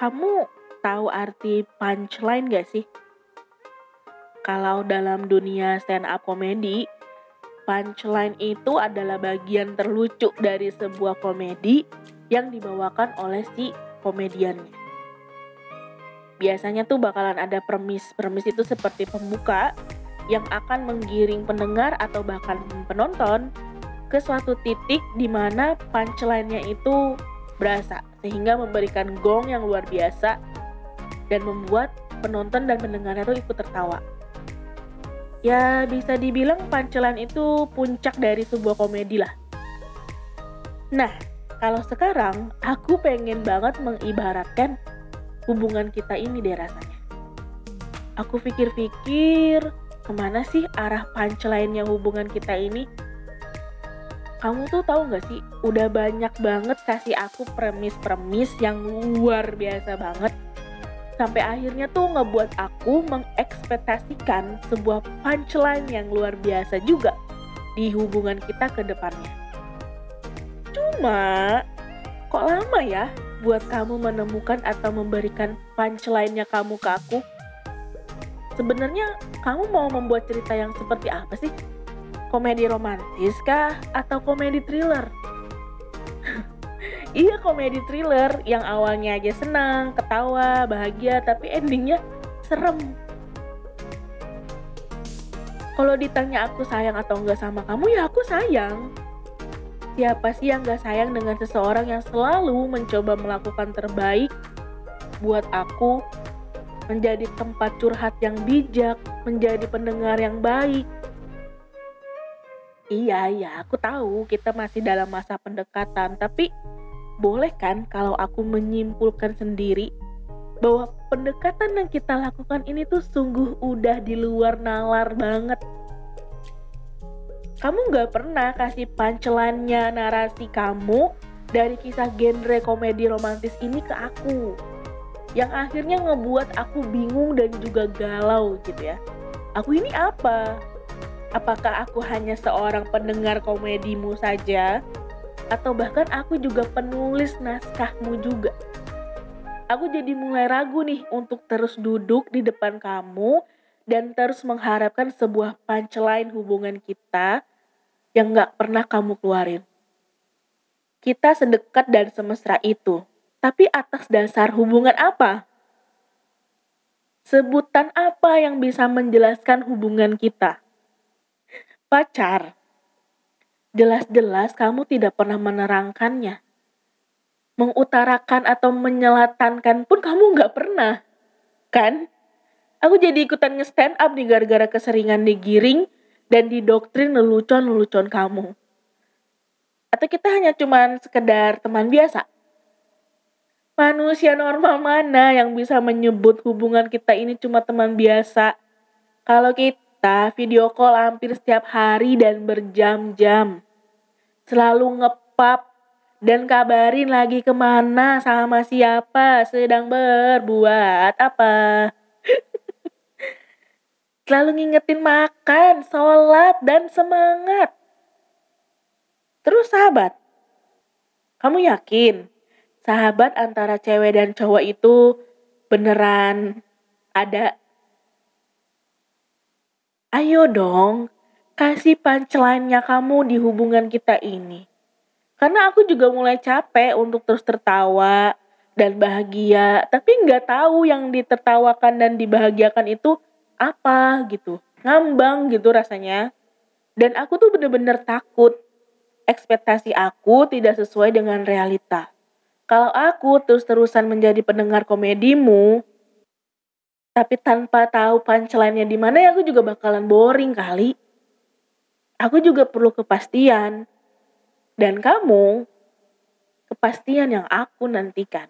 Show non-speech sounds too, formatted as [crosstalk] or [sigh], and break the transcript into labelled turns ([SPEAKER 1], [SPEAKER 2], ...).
[SPEAKER 1] Kamu tahu arti punchline gak sih? Kalau dalam dunia stand up comedy, punchline itu adalah bagian terlucu dari sebuah komedi yang dibawakan oleh si komediannya. Biasanya tuh bakalan ada premis. Premis itu seperti pembuka yang akan menggiring pendengar atau bahkan penonton ke suatu titik di mana punchline-nya itu berasa sehingga memberikan gong yang luar biasa dan membuat penonton dan pendengarnya tuh ikut tertawa. Ya bisa dibilang punchline itu puncak dari sebuah komedi lah. Nah, kalau sekarang aku pengen banget mengibaratkan hubungan kita ini deh rasanya. Aku pikir-pikir ke mana sih arah punchline-nya hubungan kita ini? Kamu tuh tahu nggak sih udah banyak banget kasih aku premis-premis yang luar biasa banget sampai akhirnya tuh ngebuat aku mengekspektasikan sebuah punchline yang luar biasa juga di hubungan kita ke depannya. Cuma kok lama ya buat kamu menemukan atau memberikan punchline-nya kamu ke aku? Sebenarnya kamu mau membuat cerita yang seperti apa sih? Komedi romantis kah atau komedi thriller? [laughs] iya komedi thriller yang awalnya aja senang, ketawa, bahagia, tapi endingnya serem. Kalau ditanya aku sayang atau enggak sama kamu, ya aku sayang. Siapa sih yang gak sayang dengan seseorang yang selalu mencoba melakukan terbaik buat aku, menjadi tempat curhat yang bijak, menjadi pendengar yang baik, Iya, iya, aku tahu kita masih dalam masa pendekatan, tapi boleh kan kalau aku menyimpulkan sendiri bahwa pendekatan yang kita lakukan ini tuh sungguh udah di luar nalar banget. Kamu gak pernah kasih punchline-nya narasi kamu dari kisah genre komedi romantis ini ke aku. Yang akhirnya ngebuat aku bingung dan juga galau gitu ya. Aku ini apa? Apakah aku hanya seorang pendengar komedimu saja? Atau bahkan aku juga penulis naskahmu juga? Aku jadi mulai ragu nih untuk terus duduk di depan kamu dan terus mengharapkan sebuah punchline hubungan kita yang gak pernah kamu keluarin. Kita sedekat dan semesra itu, tapi atas dasar hubungan apa? Sebutan apa yang bisa menjelaskan hubungan kita? Pacar. Jelas-jelas kamu tidak pernah menerangkannya. Mengutarakan atau menyelatankan pun kamu nggak pernah. Kan? Aku jadi ikutan nge-stand up nih gara-gara keseringan digiring dan didoktrin lelucon-lelucon kamu. Atau kita hanya cuman sekedar teman biasa? Manusia normal mana yang bisa menyebut hubungan kita ini cuma teman biasa? Kalau kita kita video call hampir setiap hari dan berjam-jam. Selalu ngepap dan kabarin lagi ke mana sama siapa sedang berbuat apa. [laughs] Selalu ngingetin makan, sholat, dan semangat. Terus sahabat, kamu yakin sahabat antara cewek dan cowok itu beneran ada Ayo dong, kasih punchline-nya kamu di hubungan kita ini. Karena aku juga mulai capek untuk terus tertawa dan bahagia, tapi nggak tahu yang ditertawakan dan dibahagiakan itu apa gitu. Ngambang gitu rasanya. Dan aku tuh bener-bener takut ekspektasi aku tidak sesuai dengan realita. Kalau aku terus-terusan menjadi pendengar komedimu, tapi tanpa tahu punchline-nya di mana ya aku juga bakalan boring kali. Aku juga perlu kepastian. Dan kamu kepastian yang aku nantikan.